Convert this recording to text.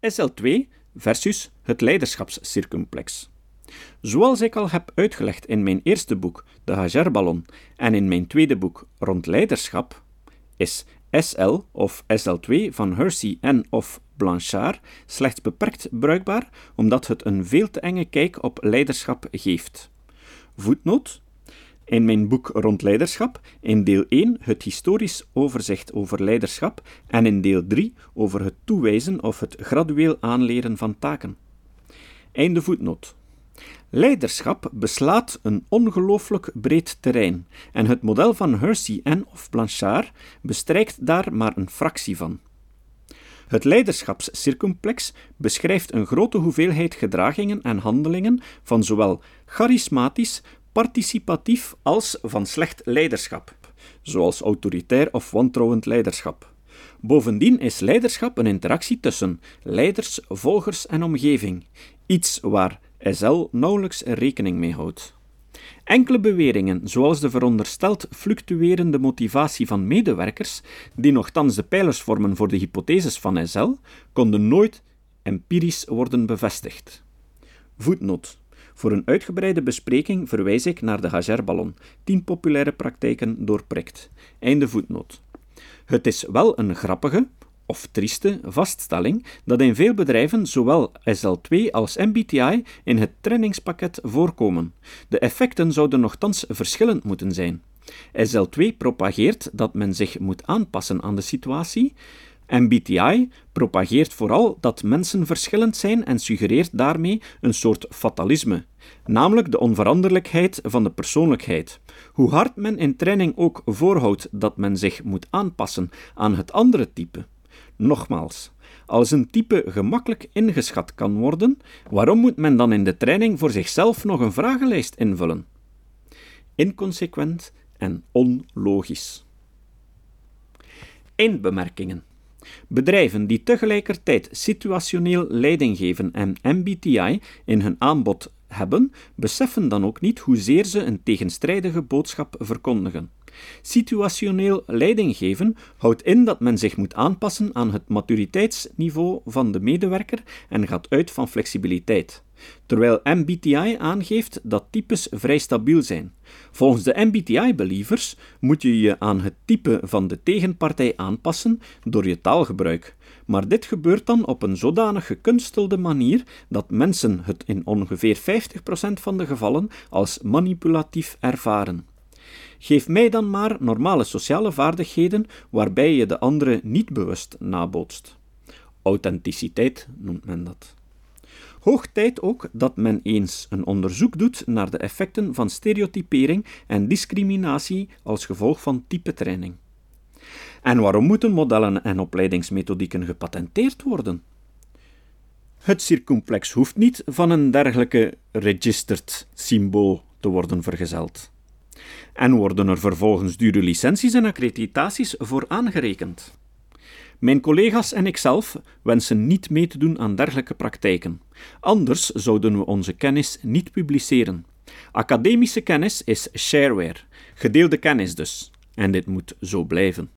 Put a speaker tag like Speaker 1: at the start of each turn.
Speaker 1: SL2 versus het leiderschapscircumplex. Zoals ik al heb uitgelegd in mijn eerste boek, De Hagerballon, en in mijn tweede boek, Rond Leiderschap, is SL of SL2 van Hersey en of Blanchard slechts beperkt bruikbaar omdat het een veel te enge kijk op leiderschap geeft. Voetnoot in mijn boek Rond Leiderschap, in deel 1 het historisch overzicht over leiderschap en in deel 3 over het toewijzen of het gradueel aanleren van taken. Einde voetnoot. Leiderschap beslaat een ongelooflijk breed terrein en het model van Hersey en of Blanchard bestrijkt daar maar een fractie van. Het leiderschapscircumplex beschrijft een grote hoeveelheid gedragingen en handelingen van zowel charismatisch, participatief als van slecht leiderschap, zoals autoritair of wantrouwend leiderschap. Bovendien is leiderschap een interactie tussen leiders, volgers en omgeving, iets waar SL nauwelijks rekening mee houdt. Enkele beweringen, zoals de verondersteld fluctuerende motivatie van medewerkers, die nogthans de pijlers vormen voor de hypotheses van SL, konden nooit empirisch worden bevestigd. Voetnoot. Voor een uitgebreide bespreking verwijs ik naar de Hagerballon, 10 populaire praktijken doorprikt. Einde voetnoot. Het is wel een grappige, of trieste vaststelling dat in veel bedrijven zowel SL2 als MBTI in het trainingspakket voorkomen. De effecten zouden nogthans verschillend moeten zijn. SL2 propageert dat men zich moet aanpassen aan de situatie. MBTI propageert vooral dat mensen verschillend zijn en suggereert daarmee een soort fatalisme, namelijk de onveranderlijkheid van de persoonlijkheid. Hoe hard men in training ook voorhoudt dat men zich moet aanpassen aan het andere type, Nogmaals, als een type gemakkelijk ingeschat kan worden, waarom moet men dan in de training voor zichzelf nog een vragenlijst invullen? Inconsequent en onlogisch. Eindbemerkingen. Bedrijven die tegelijkertijd situationeel leiding geven en MBTI in hun aanbod hebben, beseffen dan ook niet hoezeer ze een tegenstrijdige boodschap verkondigen. Situationeel leiding geven houdt in dat men zich moet aanpassen aan het maturiteitsniveau van de medewerker en gaat uit van flexibiliteit. Terwijl MBTI aangeeft dat types vrij stabiel zijn. Volgens de MBTI-believers moet je je aan het type van de tegenpartij aanpassen door je taalgebruik. Maar dit gebeurt dan op een zodanig gekunstelde manier dat mensen het in ongeveer 50% van de gevallen als manipulatief ervaren. Geef mij dan maar normale sociale vaardigheden waarbij je de andere niet bewust nabootst. Authenticiteit noemt men dat. Hoog tijd ook dat men eens een onderzoek doet naar de effecten van stereotypering en discriminatie als gevolg van typetraining. En waarom moeten modellen en opleidingsmethodieken gepatenteerd worden? Het circumplex hoeft niet van een dergelijke registered symbool te worden vergezeld en worden er vervolgens dure licenties en accreditaties voor aangerekend. Mijn collega's en ikzelf wensen niet mee te doen aan dergelijke praktijken. Anders zouden we onze kennis niet publiceren. Academische kennis is shareware, gedeelde kennis dus, en dit moet zo blijven.